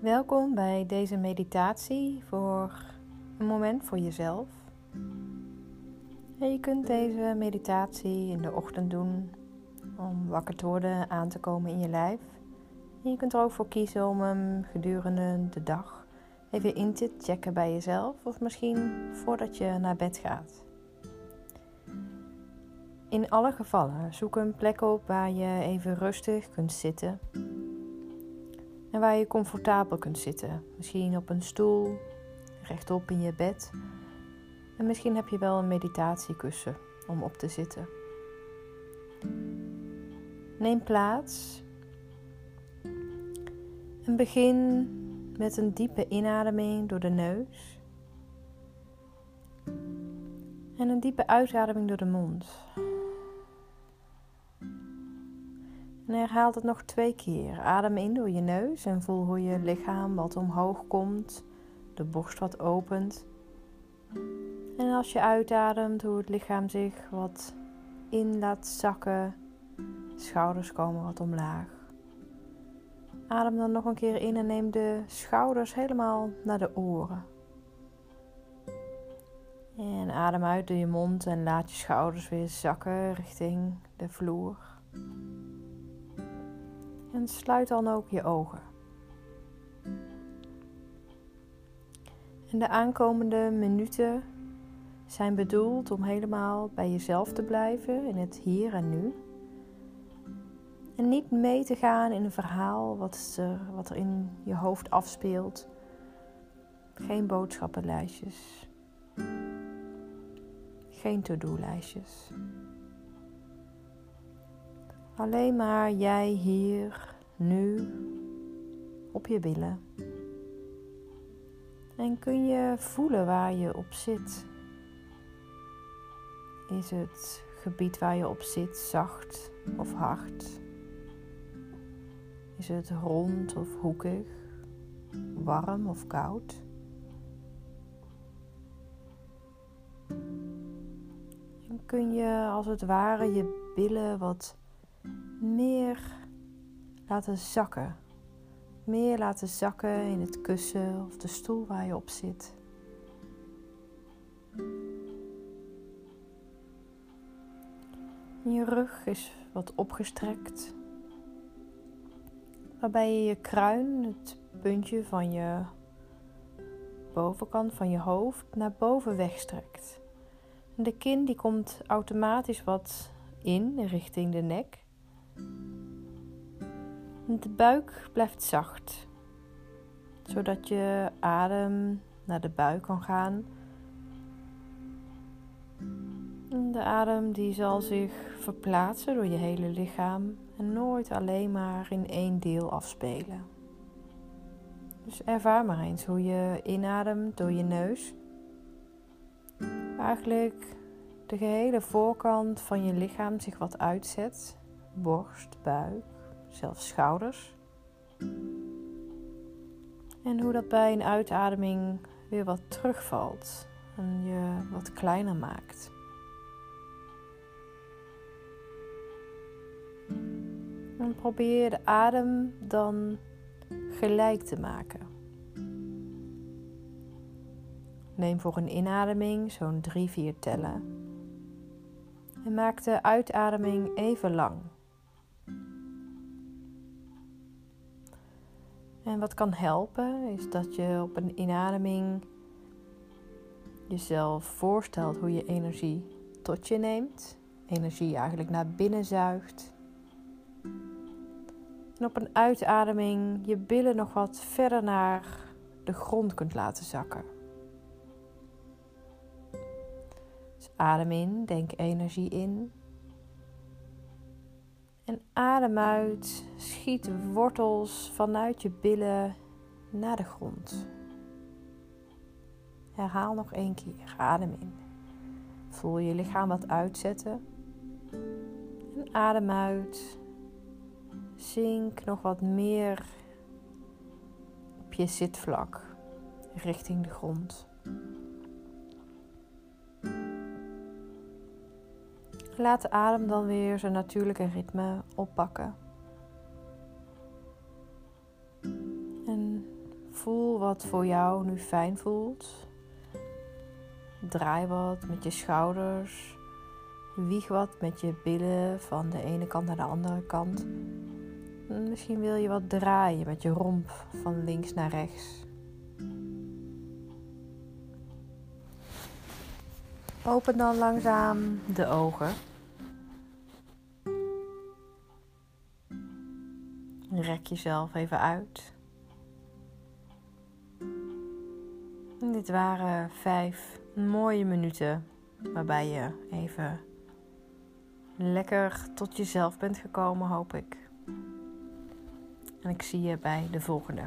Welkom bij deze meditatie voor een moment voor jezelf. Je kunt deze meditatie in de ochtend doen om wakker te worden, aan te komen in je lijf. En je kunt er ook voor kiezen om hem gedurende de dag even in te checken bij jezelf of misschien voordat je naar bed gaat. In alle gevallen zoek een plek op waar je even rustig kunt zitten en waar je comfortabel kunt zitten. Misschien op een stoel, rechtop in je bed. En misschien heb je wel een meditatiekussen om op te zitten. Neem plaats. En begin met een diepe inademing door de neus. En een diepe uitademing door de mond. En herhaal het nog twee keer. Adem in door je neus en voel hoe je lichaam wat omhoog komt, de borst wat opent. En als je uitademt, hoe het lichaam zich wat in laat zakken, schouders komen wat omlaag. Adem dan nog een keer in en neem de schouders helemaal naar de oren. En adem uit door je mond en laat je schouders weer zakken richting de vloer. En sluit dan ook je ogen. En de aankomende minuten zijn bedoeld om helemaal bij jezelf te blijven in het hier en nu. En niet mee te gaan in een verhaal wat er, wat er in je hoofd afspeelt. Geen boodschappenlijstjes. Geen to-do-lijstjes. Alleen maar jij hier, nu, op je billen. En kun je voelen waar je op zit? Is het gebied waar je op zit zacht of hard? Is het rond of hoekig? Warm of koud? En kun je als het ware je billen wat meer laten zakken. Meer laten zakken in het kussen of de stoel waar je op zit. Je rug is wat opgestrekt, waarbij je je kruin, het puntje van je bovenkant van je hoofd, naar boven wegstrekt. De kin die komt automatisch wat in richting de nek. De buik blijft zacht, zodat je adem naar de buik kan gaan. De adem die zal zich verplaatsen door je hele lichaam en nooit alleen maar in één deel afspelen. Dus ervaar maar eens hoe je inademt door je neus. Eigenlijk de gehele voorkant van je lichaam zich wat uitzet. Borst, buik, zelfs schouders. En hoe dat bij een uitademing weer wat terugvalt en je wat kleiner maakt. En probeer de adem dan gelijk te maken. Neem voor een inademing zo'n 3-4 tellen. En maak de uitademing even lang. En wat kan helpen is dat je op een inademing jezelf voorstelt hoe je energie tot je neemt. Energie eigenlijk naar binnen zuigt. En op een uitademing je billen nog wat verder naar de grond kunt laten zakken. Dus adem in, denk energie in. En adem uit, schiet wortels vanuit je billen naar de grond. Herhaal nog één keer. Adem in. Voel je lichaam wat uitzetten. En adem uit. Zink nog wat meer op je zitvlak richting de grond. Laat de adem dan weer zijn natuurlijke ritme oppakken. En Voel wat voor jou nu fijn voelt. Draai wat met je schouders. Wieg wat met je billen van de ene kant naar de andere kant. Misschien wil je wat draaien met je romp van links naar rechts. Open dan langzaam de ogen. Rek jezelf even uit. dit waren vijf mooie minuten waarbij je even lekker tot jezelf bent gekomen, hoop ik. En ik zie je bij de volgende.